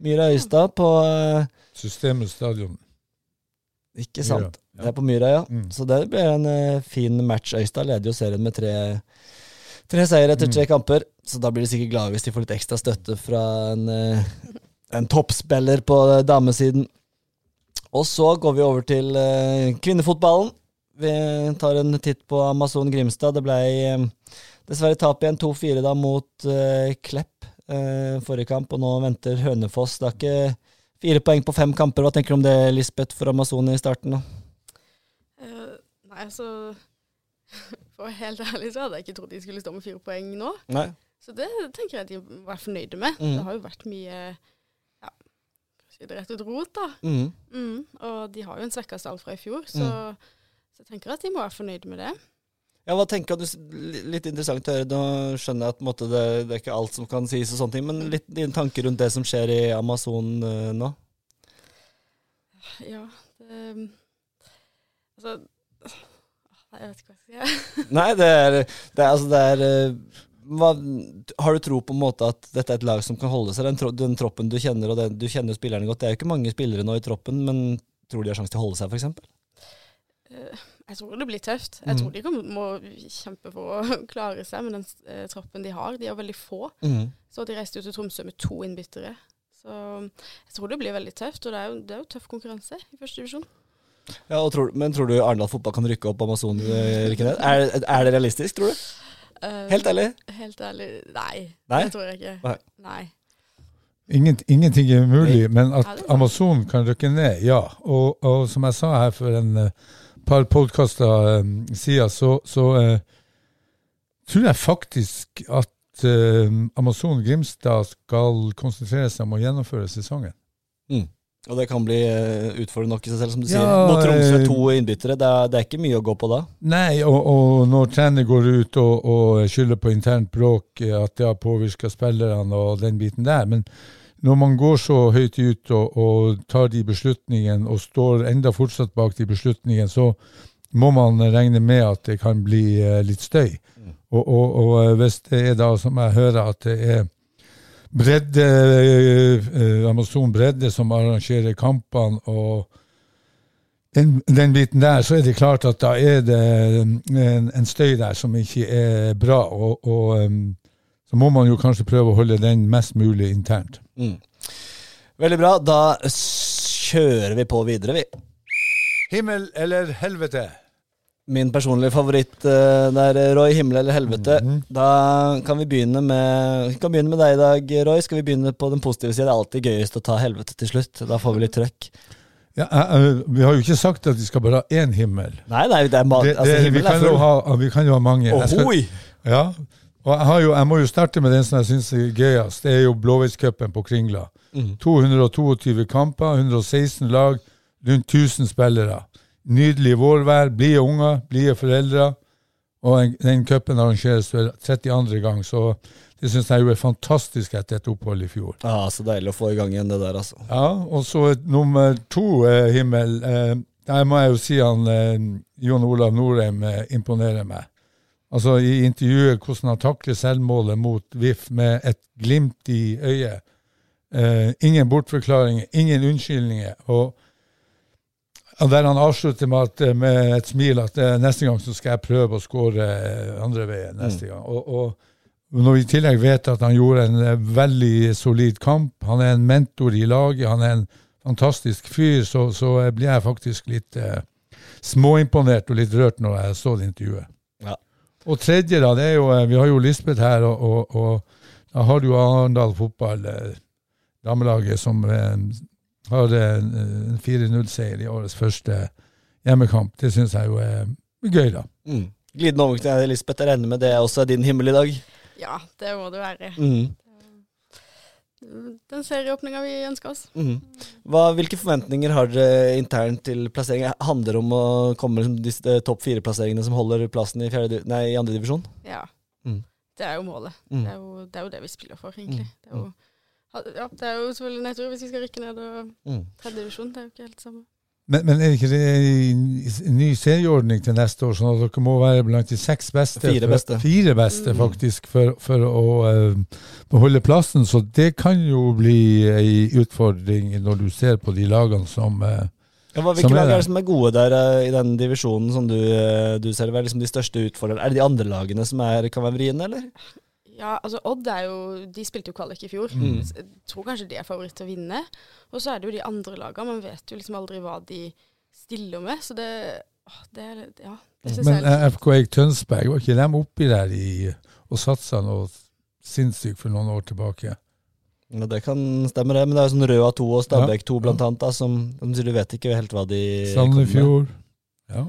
Speaker 5: Myra Øystad på eh,
Speaker 3: Systemet stadion.
Speaker 5: Ikke sant.
Speaker 3: Myra, ja.
Speaker 5: Det er på Myra, ja.
Speaker 3: Mm.
Speaker 5: Så det blir en uh, fin match. Øystad leder jo serien med tre, tre seier etter tre kamper, så da blir de sikkert glade hvis de får litt ekstra støtte fra en, uh, en toppspiller på damesiden. Og så går vi over til eh, kvinnefotballen. Vi tar en titt på Amazon Grimstad. Det ble eh, dessverre tap igjen, 2-4 da mot eh, Klepp forrige kamp, og nå venter Hønefoss. Det er ikke fire poeng på fem kamper. Hva tenker du om det, Lisbeth, for Amazon i starten?
Speaker 6: Eh, nei, altså For å være helt ærlig så hadde jeg ikke trodd de skulle stå med fire poeng nå.
Speaker 5: Nei.
Speaker 6: Så det tenker jeg at de var fornøyde med.
Speaker 5: Mm.
Speaker 6: Det har jo vært mye ja, ut rot, da.
Speaker 5: Mm.
Speaker 6: Mm. Og de har jo en svekka stall fra i fjor, så, så jeg tenker at de må være fornøyde med det.
Speaker 5: Ja, hva tenker du? Litt interessant å høre. Nå skjønner jeg at måte, det, det er ikke alt som kan sies, og sånne ting, men litt dine tanker rundt det som skjer i Amazon uh, nå?
Speaker 6: Ja, det Altså jeg vet ikke hva jeg skal si.
Speaker 5: Nei, det er, det er altså det er eh, hva, Har du tro på en måte at dette er et lag som kan holde seg? Den, tro, den troppen du kjenner, og den, du kjenner spillerne godt. Det er jo ikke mange spillere nå i troppen, men tror de har sjanse til å holde seg, f.eks.?
Speaker 6: Eh, Jeg tror det blir tøft. Jeg
Speaker 5: Mm.
Speaker 6: tror de kommer, må kjempe for å klare seg med den eh, troppen de har. De er veldig få.
Speaker 5: Mm.
Speaker 6: Så de reiste jo til Tromsø med to innbyttere. Så jeg tror det blir veldig tøft, og det er jo, det er jo tøff konkurranse i første divisjon.
Speaker 5: Ja, tror, men tror du Arendal fotball kan rykke opp Amazon? eh, ikke det? Er, er det realistisk, tror du?
Speaker 6: Eh,
Speaker 5: Helt ærlig?
Speaker 6: Helt ærlig, nei.
Speaker 5: Nei?
Speaker 6: Det tror jeg ikke.
Speaker 5: Nei.
Speaker 6: Nei.
Speaker 3: Ingen, ingenting er umulig, men at. Amazon kan rykke ned, ja. Og, og som jeg sa her for en eh, par podkaster um, siden, så, så uh, tror jeg faktisk at eh, Amazon Grimstad skal konsentrere seg om å gjennomføre sesongen.
Speaker 5: Og det kan bli eh, utfordrende nok i seg selv, som du
Speaker 3: Ja,
Speaker 5: sier. Mot Tromsø,
Speaker 3: eh,
Speaker 5: to innbyttere. Det er, det er ikke mye å gå på da.
Speaker 3: Nei, og, og når trener går ut og, og skylder på internt bråk, eh, at det har påvirka spillerne og den biten der. Men når man går så høyt ut og, og tar de beslutningene, og står enda fortsatt bak de beslutningene, så må man regne med at det kan bli litt støy. Og, og, og hvis det er da, som jeg hører, at det er bredde, eh, eh, Amazon Bredde som arrangerer kampene, og den, den biten der, så er det klart at da er det en, en støy der som ikke er bra. Og, og um, så må man jo kanskje prøve å holde den mest mulig internt.
Speaker 5: Mm. Veldig bra. Da kjører vi på videre, vi.
Speaker 3: Himmel eller helvete?
Speaker 5: Min personlige favoritt det der, Roy. Himmel eller helvete. Da kan vi begynne med Vi kan begynne med deg i dag, Roy. Skal vi begynne på den positive sida? Det er alltid gøyest å ta helvete til slutt. Da får vi litt trøkk.
Speaker 3: Ja, eh, eh, vi har jo ikke sagt at vi skal bare ha én himmel.
Speaker 5: Nei, nei, det er ma
Speaker 3: Det,
Speaker 5: altså,
Speaker 3: det, vi, kan
Speaker 5: er
Speaker 3: ha, vi kan jo ha mange. Jeg skal- Ja, og jeg, har jo, jeg må jo starte med den som jeg syns er gøyest. Det er jo Blåveiscupen på Kringla.
Speaker 5: Mm.
Speaker 3: 222 kamper, 116 lag, rundt 1000 spillere. Nydelig vårvær, blide unger, blide foreldre. Og den cupen arrangeres for 32. gang, så Det syns jeg jo er fantastisk etter et opphold i fjor.
Speaker 5: Ja, Så deilig å få i gang igjen det der, altså.
Speaker 3: Ja, og så nummer to, eh, Himmel. Eh, der må jeg jo si han eh, Jon Olav Norheim eh, imponerer meg. Altså I intervjuet hvordan han takler selvmålet mot VIF med et glimt i øyet. Eh, ingen bortforklaringer, ingen unnskyldninger. Og, og der han avslutter med, at, eh, med et smil at eh, neste gang så skal jeg prøve å skåre eh, andre veien. neste gang. Og, og når vi i tillegg vet at han gjorde en veldig solid kamp, han er en mentor i laget, han er en fantastisk fyr, så, så blir jeg faktisk litt eh, småimponert og litt rørt når jeg så det intervjuet.
Speaker 5: Ja.
Speaker 3: Og tredje, da, det er jo Vi har jo Lisbeth her, og, og, og da har du Arendal fotball, damelaget, som har en 4-0-seier i årets første hjemmekamp. Det syns jeg jo er gøy, da.
Speaker 5: Mm. Glidende overgang til Elisabeth. Jeg regner med det er også din himmel i dag.
Speaker 6: Ja, det må det være.
Speaker 5: Mm.
Speaker 6: Den serieåpninga vi ønsker oss.
Speaker 5: Mm. Hva, hvilke forventninger har dere internt til plassering? Handler det om å komme med disse eh, topp fire-plasseringene som holder plassen i, fjerde, nei, i andre divisjon?
Speaker 6: Ja.
Speaker 5: Mm.
Speaker 6: Det er jo målet.
Speaker 5: Mm.
Speaker 6: Det, er jo, det er jo det vi spiller for, egentlig.
Speaker 5: Mm.
Speaker 6: Det er jo, ja, det er jo selvfølgelig nedtur hvis vi skal rykke ned og
Speaker 5: tredjedivisjon.
Speaker 6: tredje. Det er jo ikke helt samme.
Speaker 3: Men, men er det ikke det en ny serieordning til neste år, sånn at dere må være blant de seks beste?
Speaker 5: Fire
Speaker 3: for-
Speaker 5: beste.
Speaker 3: Fire beste,
Speaker 6: Mm.
Speaker 3: faktisk, for, for å uh, beholde plassen. Så det kan jo bli ei utfordring når du ser på de lagene som uh,
Speaker 5: Ja, hva, hvilke lag er det som er gode der uh, i den divisjonen som du, uh, du ser? Hva er liksom de største utfordrerne? Er det de andre lagene som er, kan være vriene, eller?
Speaker 6: Ja, altså Odd er jo De spilte jo kvalik i fjor.
Speaker 5: Mm.
Speaker 6: Jeg tror kanskje de er favoritt til å vinne. Og så er det jo de andre lagene. Man vet jo liksom aldri hva de stiller med. Så det åh, Det er Ja, det
Speaker 3: Men
Speaker 6: jeg
Speaker 3: eh, FK Eik Tønsberg, var ikke de oppi der i, og satsa noe sinnssykt for noen år tilbake?
Speaker 5: Ja, det kan stemme, det. Men det er jo sånn Røa 2 og Stabæk 2 blant annet, da, som, som sier du vet ikke helt hva de kommer med.
Speaker 3: Sandefjord. Ja.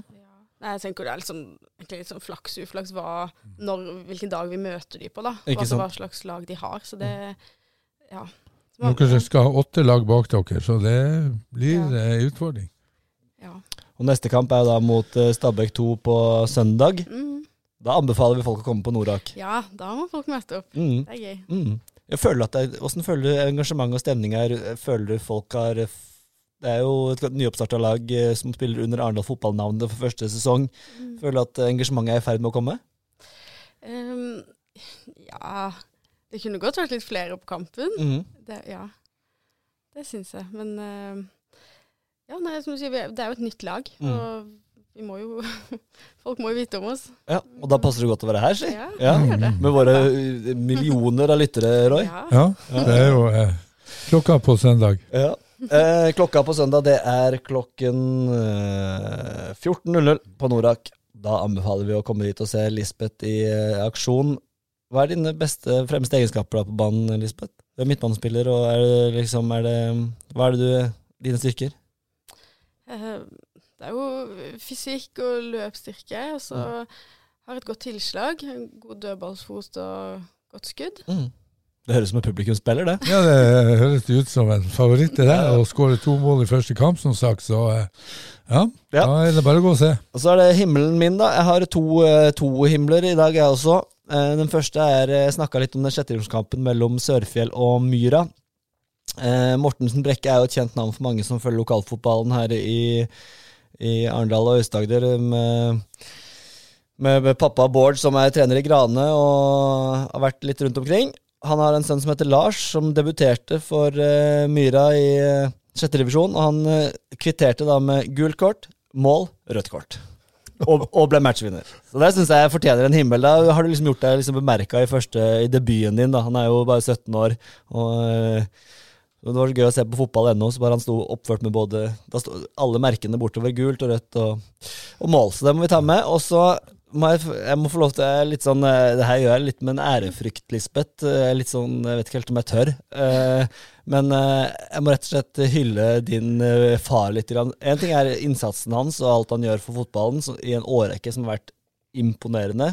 Speaker 6: Nei, jeg tenker det er litt sånn, egentlig litt sånn flaks uflaks hva, når, hvilken dag vi møter de på, da.
Speaker 5: Mm. Ikke
Speaker 6: Altså,
Speaker 5: sant.
Speaker 6: hva slags lag de har. Så det Ja. Så man-
Speaker 3: Dere skal ha åtte lag bak dere, så det blir
Speaker 6: Ja.
Speaker 3: en utfordring.
Speaker 6: ja.
Speaker 5: Og neste kamp er da mot eh, Stabæk 2 på søndag.
Speaker 6: Mm.
Speaker 5: Da anbefaler vi folk å komme på Norak.
Speaker 6: ja, da må folk møte opp.
Speaker 5: Mm.
Speaker 6: Det er gøy.
Speaker 5: Mm. Jeg føler at det, Hvordan føler du engasjement og stemning her? Føler du folk har Det er jo et nyoppstarta lag eh, som spiller under Arendal fotballnavnet for første sesong.
Speaker 6: Mm.
Speaker 5: Føler du at engasjementet er i ferd med å komme?
Speaker 6: Um, ja Det kunne godt vært litt flere på kampen.
Speaker 5: Mm.
Speaker 6: Det, ja, det syns jeg. Men uh, ja, nei, som du sier, er- det er jo et nytt lag.
Speaker 5: Mm.
Speaker 6: Og vi må jo Folk må jo vite om oss.
Speaker 5: Ja, Og da passer det godt å være her, si.
Speaker 6: Ja,
Speaker 5: Ja.
Speaker 6: det.
Speaker 5: Med våre eh, millioner av lyttere, Roy.
Speaker 6: Ja.
Speaker 3: Ja, det er jo eh, klokka på søndag.
Speaker 5: Ja. Eh, klokka på søndag det er klokken eh, 14.00 på Norak. Da anbefaler vi å komme dit og se Lisbeth i eh, aksjon. Hva er dine beste fremste egenskaper da på banen, Lisbeth? Du er midtbanespiller, og er det liksom er det, Hva er det du Dine styrker?
Speaker 6: Eh, det er jo fysikk og løpsstyrke, og så har et godt tilslag. God dødballsfot og godt skudd.
Speaker 5: Mm. Det høres ut som en publikumsspiller, det.
Speaker 3: Ja, det høres ut som en favoritt det der. Å skåre to mål i første kamp, som sagt. Så eh, ja,
Speaker 5: Ja.
Speaker 3: da er det bare å gå og se.
Speaker 5: Og så er det himmelen min, da. Jeg har to, eh, to himler i dag, jeg også. Eh, Den første er Jeg snakka litt om den sjetteromskampen mellom Sørfjell og Myra. Mortensen Brekke er jo et kjent navn for mange som følger lokalfotballen her i, i Arendal og Aust-Agder. Med, med, med pappa Bård, som er trener i Grane og har vært litt rundt omkring. Han har en sønn som heter Lars, som debuterte for uh, Myra i uh, sjette divisjon. Og han uh, kvitterte da med gult kort, mål, rødt kort. Og, og ble matchvinner. Så det syns jeg fortjener en himmel. Da har du liksom gjort deg liksom bemerka i, i debuten din. da Han er jo bare 17 år. Og det var så gøy å se på fotball ennå, så bare han sto oppført med både Da sto alle merkene bortover, gult og rødt og, og mål. Så det må vi ta med. Og så må jeg, jeg må få lov til litt sånn eh, Det her gjør jeg litt med en ærefrykt, Lisbeth. Eh, Litt sånn, Jeg vet ikke helt om jeg tør. Eh, Men jeg må rett og slett hylle din far litt. En ting er innsatsen hans og alt han gjør for fotballen i en årrekke som har vært imponerende.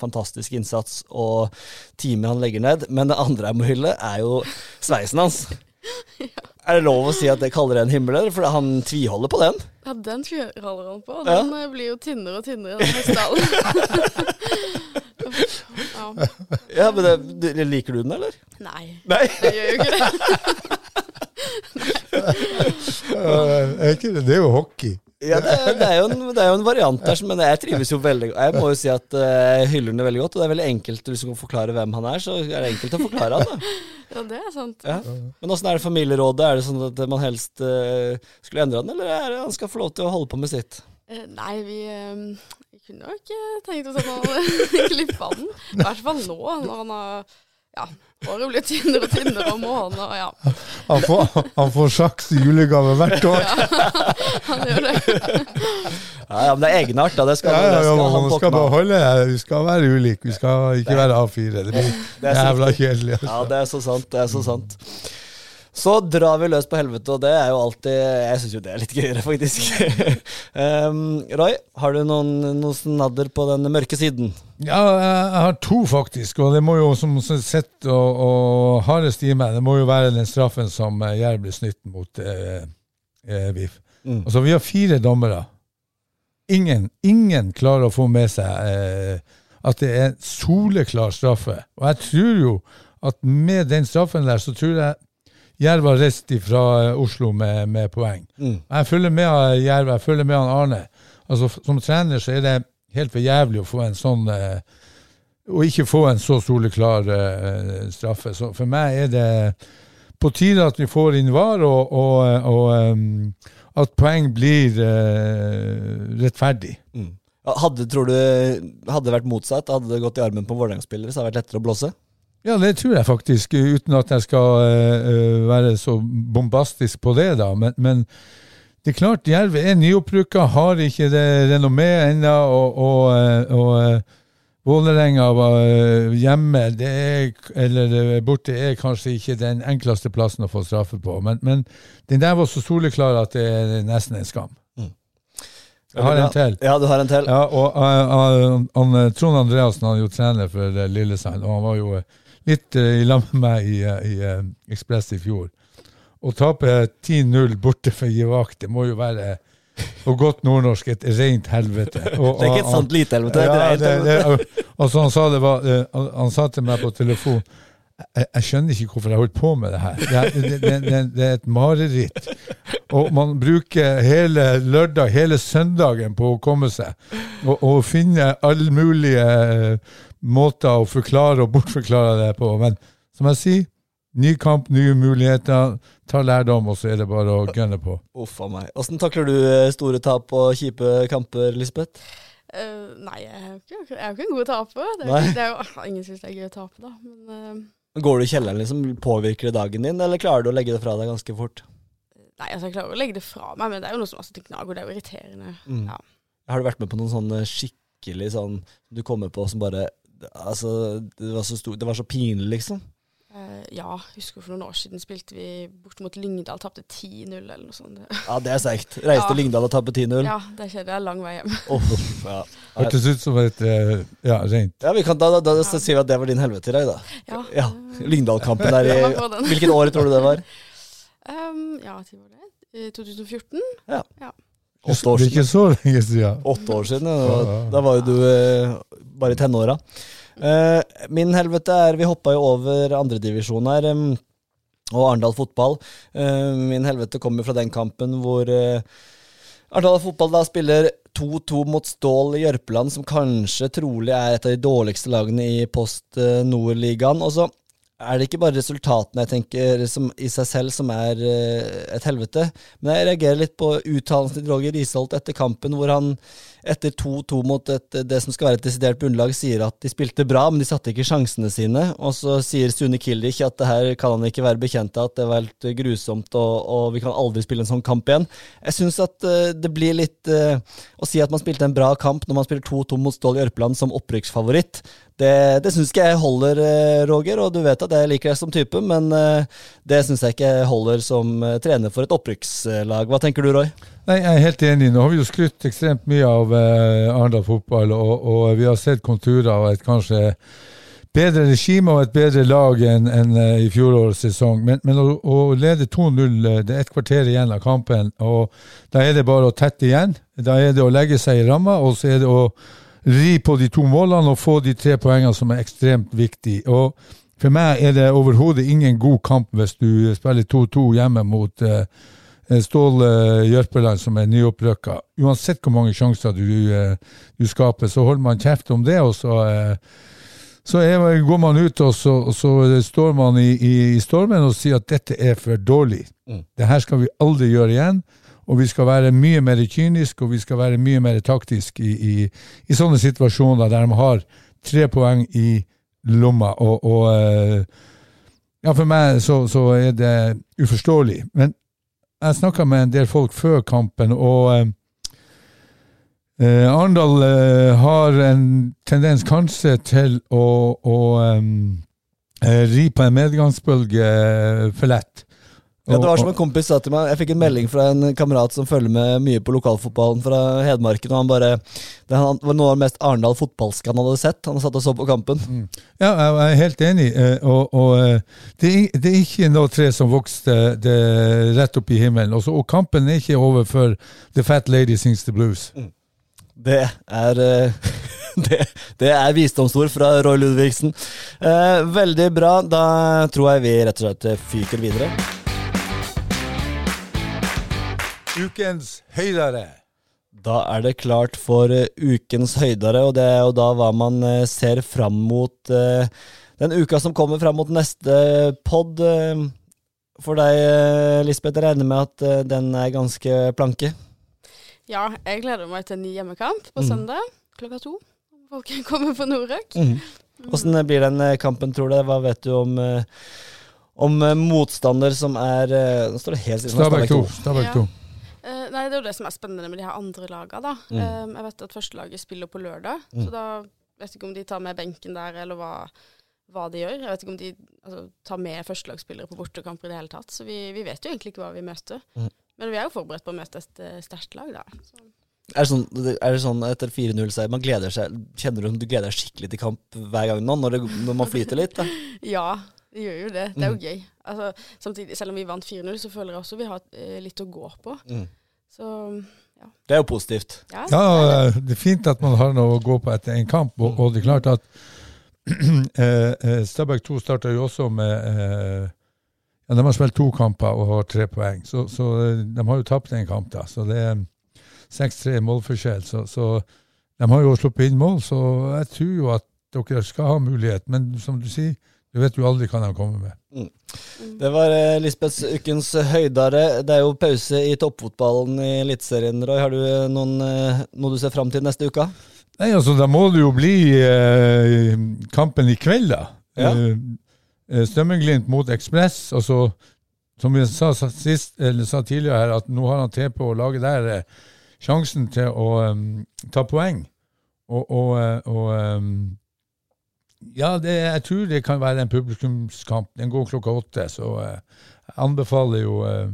Speaker 5: Fantastisk innsats og timer han legger ned. Men det andre jeg må hylle, er jo sveisen hans. Er det lov å si at det kaller en himmel, eller? For han tviholder på den.
Speaker 6: Ja, den holder han på. og
Speaker 5: Ja.
Speaker 6: Den eh, blir jo tynnere og tynnere, den hestehalen. Ja.
Speaker 5: Ja, men det, Liker du den, eller?
Speaker 6: Nei,
Speaker 5: Nei.
Speaker 6: jeg gjør jo ikke det.
Speaker 3: Ikke det? det er jo hockey.
Speaker 5: Ja, det er, det, er jo en, det er jo en variant der, men jeg trives jo veldig godt. Jeg må jo si at eh, jeg hyller den veldig godt, og det er veldig enkelt hvis du kan forklare hvem han er, så er det enkelt å forklare han. da.
Speaker 6: Ja, det er sant.
Speaker 5: Ja. Men åssen er det familierådet? Er det sånn at man helst uh, skulle endre den, eller er det han skal få lov til å holde på med sitt?
Speaker 6: Uh, Nei, vi, vi kunne jo ikke tenkt oss at han klippa den. I hvert fall nå, når han har Ja, håret blir tynnere og tynnere om morgenen, og ja,
Speaker 3: Han får, han får sjaks i julegave hvert år.
Speaker 6: Ja, han gjør det.
Speaker 5: Ja, ja, men det er egenart, da. Det skal,
Speaker 3: Ja, ja, ja,
Speaker 5: skal
Speaker 3: man
Speaker 5: han
Speaker 3: skal beholde Vi skal være ulike. Vi skal ikke være A4. Det blir
Speaker 5: Det
Speaker 3: jævla kjedelig.
Speaker 5: Ja,
Speaker 3: Altså.
Speaker 5: det er så sant. Det er så sant. Så drar vi løs på helvete, og det er jo alltid Jeg syns jo det er litt gøyere, faktisk. um, Roy, har du noen, noen snadder på den mørke siden?
Speaker 3: Ja, jeg har to, faktisk. Og det må jo, som sett og, og hardest i meg, det må jo være den straffen som Jerv ble snytt mot eh, eh, VIF.
Speaker 5: Mm.
Speaker 3: Altså, vi har fire dommere. Ingen, ingen klarer å få med seg eh, at det er soleklar straffe. Og jeg tror jo at med den straffen der, så tror jeg Jerv har reist fra eh, Oslo med, med poeng.
Speaker 5: Mm.
Speaker 3: Jeg følger med han Jerv, jeg følger med han Arne. Altså, som trener så er det helt for jævlig å få en sånn eh, Å ikke få en så soleklar eh, straffe. Så for meg er det på tide at vi får inn VAR, og, og, og at poeng blir eh, rettferdig.
Speaker 5: Mm. Hadde, tror du, hadde det vært motsatt, hadde det gått i armen på Vålerenga-spillere, så hadde det vært lettere å blåse?
Speaker 3: Ja, det tror jeg faktisk, uten at jeg skal eh, være så bombastisk på det, da. Men, men det er klart, Jerv er nyopprykka, har ikke det renommé ennå, og, og, eh, og Vålerenga eh, hjemme, det er, eller borte, er kanskje ikke den enkleste plassen å få straffe på. Men, men den der var så soleklar at det er nesten en skam. Jeg har en til.
Speaker 5: Ja, du har en til.
Speaker 3: Ja, og og, og, uh, Trond Andreassen han er jo trener for uh, Lillesand, og han var jo uh, litt uh, i lag med meg i, uh, i uh, Ekspress i fjor. Å tape 10-0 borte for Givak, det må jo være på godt nordnorsk et rent helvete. Og,
Speaker 5: Det er ikke et sant lite-helvete. er
Speaker 3: ja,
Speaker 5: et
Speaker 3: det, det, og, og så han sa det var han- sa til meg på telefon jeg, jeg skjønner ikke hvorfor jeg holdt på med det her. Det, det, det, det, er et mareritt. Og man bruker hele lørdag, hele søndagen på å komme seg. Og, og finne alle mulige eh, måter å forklare og bortforklare det på. Men som jeg sier, ny kamp, nye muligheter. Ta lærdom, og så er det bare å gunne på.
Speaker 5: Uff a meg. Åssen takler du eh, store tap og kjipe kamper, Lisbeth?
Speaker 6: Uh, nei, jeg er jo ikke, en god taper. Det er, det er jo, ingen syns det er gøy å tape, da. Men uh,
Speaker 5: Går du i kjelleren, liksom? Påvirker det dagen din, eller klarer du å legge det fra deg ganske fort?
Speaker 6: nei, altså, jeg klarer å legge det fra meg, men det er jo noe som altså, det gnager. Det er jo irriterende.
Speaker 5: Mm.
Speaker 6: Ja.
Speaker 5: Har du vært med på noen sånne skikkelig sånn du kommer på som bare Altså, det var så, stor, det var så pinlig, liksom?
Speaker 6: Uh, ja, husker for noen år siden spilte vi bort mot Lyngdal, tapte 10-0 eller noe sånt.
Speaker 5: Ja, det er sterkt. Reiste til
Speaker 6: Ja.
Speaker 5: Lyngdal og tapte 10-0.
Speaker 6: Ja, det skjedde. Det er lang vei hjem.
Speaker 5: Oh, ja.
Speaker 3: Hørtes ut som et eh, ja, rent
Speaker 5: ja, vi kan, da, da, da så sier vi at det var din helvete i dag, da.
Speaker 6: Ja.
Speaker 5: Ja, Lyngdal-kampen der i. Hvilket år tror du det var?
Speaker 6: Um, ja, når var det? ja. 2014?
Speaker 5: Åtte år
Speaker 3: Det er ikke
Speaker 5: siden.
Speaker 3: så lenge siden.
Speaker 5: Åtte år siden. Da var- Da var jo du eh, bare i tenåra. Eh, min helvete er Vi hoppa jo over andredivisjon her. eh, og Arendal fotball. Eh, min helvete kommer fra den kampen hvor eh, Arendal fotball da spiller 2-2 mot Stål i Jørpeland, som kanskje trolig er et av de dårligste lagene i Post eh, Nord-ligaen. Og så er det ikke bare resultatene jeg tenker som, i seg selv som er uh, et helvete, men jeg reagerer litt på uttalelsen til Roger Risholt etter kampen, hvor han etter 2-2 mot et, det som skal være et desidert bunnlag, sier at de spilte bra, men de satte ikke sjansene sine. Og så sier Sune Kildik at det her kan han ikke være bekjent av, at det var helt grusomt, og, og vi kan aldri spille en sånn kamp igjen. Jeg syns at uh, det blir litt uh, Å si at man spilte en bra kamp når man spiller 2-2 mot Stål Jørpeland som opprykksfavoritt, det, det syns ikke jeg holder, eh, Roger, og du vet at jeg liker deg som type, men eh, det syns jeg ikke holder som eh, trener for et opprykkslag. Hva tenker du, Roy?
Speaker 3: Nei, Jeg er helt enig. Nå har vi jo skrytt ekstremt mye av eh, Arendal fotball, og, og vi har sett konturer av et kanskje bedre regime og et bedre lag enn en, i fjorårets sesong. Men, men å, å lede 2-0, eh, det er et kvarter igjen av kampen, og da er det bare å tette igjen. Da er det å legge seg i ramma, og så er det å ri på de to målene og få de tre poengene som er ekstremt viktige. Og for meg er det overhodet ingen god kamp hvis du spiller 2-2 hjemme mot eh, Stål eh, Jørpeland, som er nyopprykka. Uansett hvor mange sjanser du, eh, du, skaper, så holder man kjeft om det, og så eh, så er, går man ut og så, og så står man i, i, i, stormen og sier at dette er for dårlig. Mm. Det her skal vi aldri gjøre igjen. Og vi skal være mye mer kyniske og vi skal være mye mer taktiske i, i, i, sånne situasjoner der de har tre poeng i lomma. Og, og ja, for meg så, så, er det uforståelig. Men jeg snakka med en del folk før kampen, og eh, Arendal eh, har en tendens kanskje til å, å um, uh, ri på en medgangsbølge for lett.
Speaker 5: Ja, det var som en kompis sa til meg. Jeg fikk en melding fra en kamerat som følger med mye på lokalfotballen fra Hedmarken. og han bare, Det var noe av det mest Arendal fotballske han hadde sett. Han satt og så på kampen. Mm.
Speaker 3: Ja, jeg er helt enig. Og, og det, er, det, er, ikke noe tre som vokste det rett opp i himmelen. Også, og kampen er ikke over før The Fat Lady Sings the Blues. Mm.
Speaker 5: Det er eh, det, det, er visdomsord fra Roy Ludvigsen. Eh, veldig bra. Da tror jeg vi rett og slett fyker videre.
Speaker 3: Ukens høydere.
Speaker 5: Da er det klart for uh, ukens høydere, og det er jo da hva man uh, ser fram mot uh, den uka som kommer fram mot neste pod. for deg, Lisbeth, jeg regner med at den er ganske planke?
Speaker 6: Ja, jeg gleder meg til en ny hjemmekamp på mm. søndag klokka to. Folk kommer på Nordrøk. Mm.
Speaker 5: Blir den kampen, tror du? Hva vet du om, om motstander som er Nå står det helt
Speaker 3: stille. Stabæk 2. Stabæk 2.
Speaker 6: Uh, nei, Det er jo det som er spennende med de her andre lagene. da. Mm. Um, jeg vet at førstelaget spiller på lørdag, mm. så da vet jeg ikke om de tar med benken der, eller hva, hva de gjør. Jeg vet ikke om de altså, tar med førstelagsspillere på bortekamper i det hele tatt. Så vi, vi, vet jo egentlig ikke hva vi møter. Mm. Men vi er jo forberedt på å møte et uh, sterkt lag, da. Så.
Speaker 5: Er det, sånn, er det sånn etter 4-0-seier man gleder seg Kjenner du om du gleder deg skikkelig til kamp hver gang nå, når, det, når man flyter litt? da?
Speaker 6: ja, det gjør jo det. Det er jo mm. gøy. Altså, samtidig, selv om vi vant 4-0, så føler jeg også vi har uh, litt å gå på. Mm. Så ja.
Speaker 5: Det er jo positivt.
Speaker 3: Ja, ja, det er fint at man har noe å gå på etter en kamp. Og, og det er klart at uh, Stabæk 2 starta jo også med ja, De har spilt to kamper og har tre poeng, så, så eh, de har jo tapt en kamp. da, så Det er 6-3 målforskjell. Så, så, de har jo sluppet inn mål, så jeg tror jo at dere skal ha mulighet. Men som du sier, du vet du aldri hva de kommer med. Mm.
Speaker 5: Det var eh, Lisbeths ukens høydare. Det er jo pause i toppfotballen i Eliteserien. Har du eh, noen, noe du ser fram til neste uke?
Speaker 3: Nei, altså Da må det jo bli eh, kampen i kveld, da. Ja. Eh, Eh, Strømmenglimt mot Ekspress. og så som vi sa, sist, sa, tidligere her, at nå har han til på å lage der eh, sjansen til å um, ta poeng. Og, og, eh, og um, Ja, det, jeg tror det kan være en publikumskamp. Den går klokka åtte, så uh, jeg anbefaler jo uh,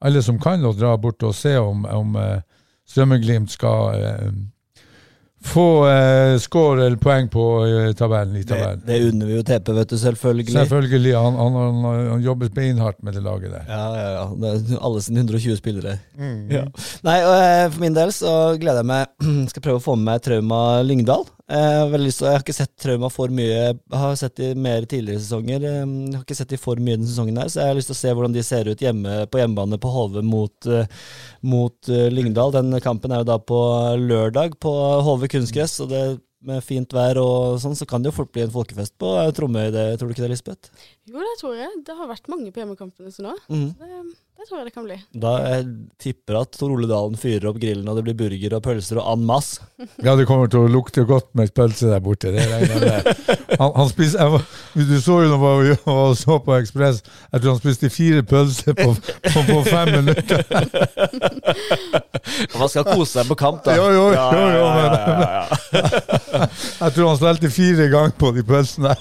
Speaker 3: alle som kan, å dra bort og se om, om uh, Strømmeglimt skal få eh, score eller poeng på tabellen. i tabellen.
Speaker 5: Det, det unner vi jo Tepe, vet du, selvfølgelig.
Speaker 3: Selvfølgelig. Han, han, han, han, jobber beinhardt med det laget der.
Speaker 5: Ja, ja, ja. Det er alle sine 120 spillere. Mm. Ja. Nei, og, For min del så gleder jeg meg Skal prøve å få med meg Trauma Lyngdal. Jeg, lyst, jeg har ikke sett Trauma for mye. Jeg har sett de mer tidligere sesonger. Jeg har ikke sett de for mye denne sesongen, her, så jeg har lyst til å se hvordan de ser ut hjemme på hjemmebane på HV mot, mot Lyngdal. Den kampen er jo da på lørdag på HV kunstgress. og det med fint vær og sånn, så kan det jo fort bli en folkefest på Tromøy, det, tror du ikke det, Lisbeth?
Speaker 6: Jo, det tror jeg. Det har vært mange på hjemmekampene sånn nå. Mm. Det, det, tror jeg det kan bli.
Speaker 5: Da jeg tipper at Tor Ole Dalen fyrer opp grillen, og det blir burger og pølser og en masse.
Speaker 3: Ja, det kommer til å lukte godt med pølse der borte. Det regner Han, han spiser, jeg, du så jo når vi så på Ekspress, jeg tror han spiste fire pølser på, på, på fem minutter.
Speaker 5: Man skal kose seg på kamp, da.
Speaker 3: Jo, jo, jo, jo men Jeg tror han stelte fire ganger på de pølsene.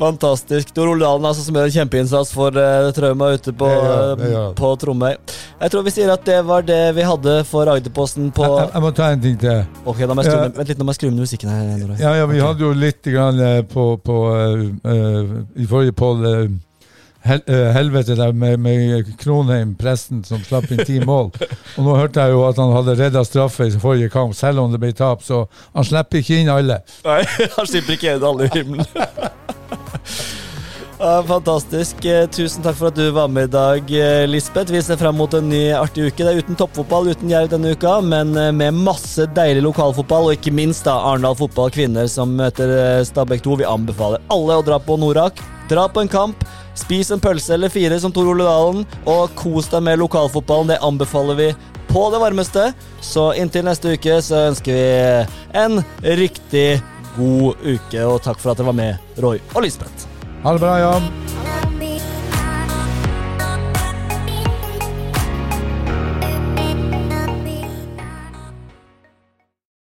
Speaker 5: Fantastisk. Tor Ole Dalen altså, som gjør en kjempeinnsats for uh, Trauma ute på, uh, på Tromøy. Jeg tror vi sier at det var det vi hadde for Agderposten på
Speaker 3: jeg, jeg, må ta en ting til.
Speaker 5: Ok, da må jeg skru, ja. Vent litt, nå må jeg skru ned musikken her.
Speaker 3: Ja, ja, vi okay. hadde jo litt grann, uh, på, på uh, I forrige poll hel, eh, helvete der med, med Kronheim, presten, som slapp inn ti mål. Og nå hørte jeg jo at han hadde redda straffe i forrige kamp, selv om det ble tap, så han slipper ikke inn alle.
Speaker 5: Nei, han slipper ikke inn alle i himmelen. Fantastisk. Eh, Tusen takk for at du var med i dag, eh, Lisbeth. Vi ser fram mot en ny artig uke. Det er uten toppfotball, uten Jerv denne uka, men med masse deilig lokalfotball, og ikke minst da Arendal fotball kvinner som møter Stabæk 2. Vi anbefaler alle å dra på Norak. Dra på en kamp. Spis en pølse eller fire, som Tor Ole Dalen, og kos deg med lokalfotballen. Det anbefaler vi på det varmeste. Så inntil neste uke så ønsker vi en riktig god uke, og takk for at dere var med, Roy og Lisbeth.
Speaker 3: Ha det bra, Jan.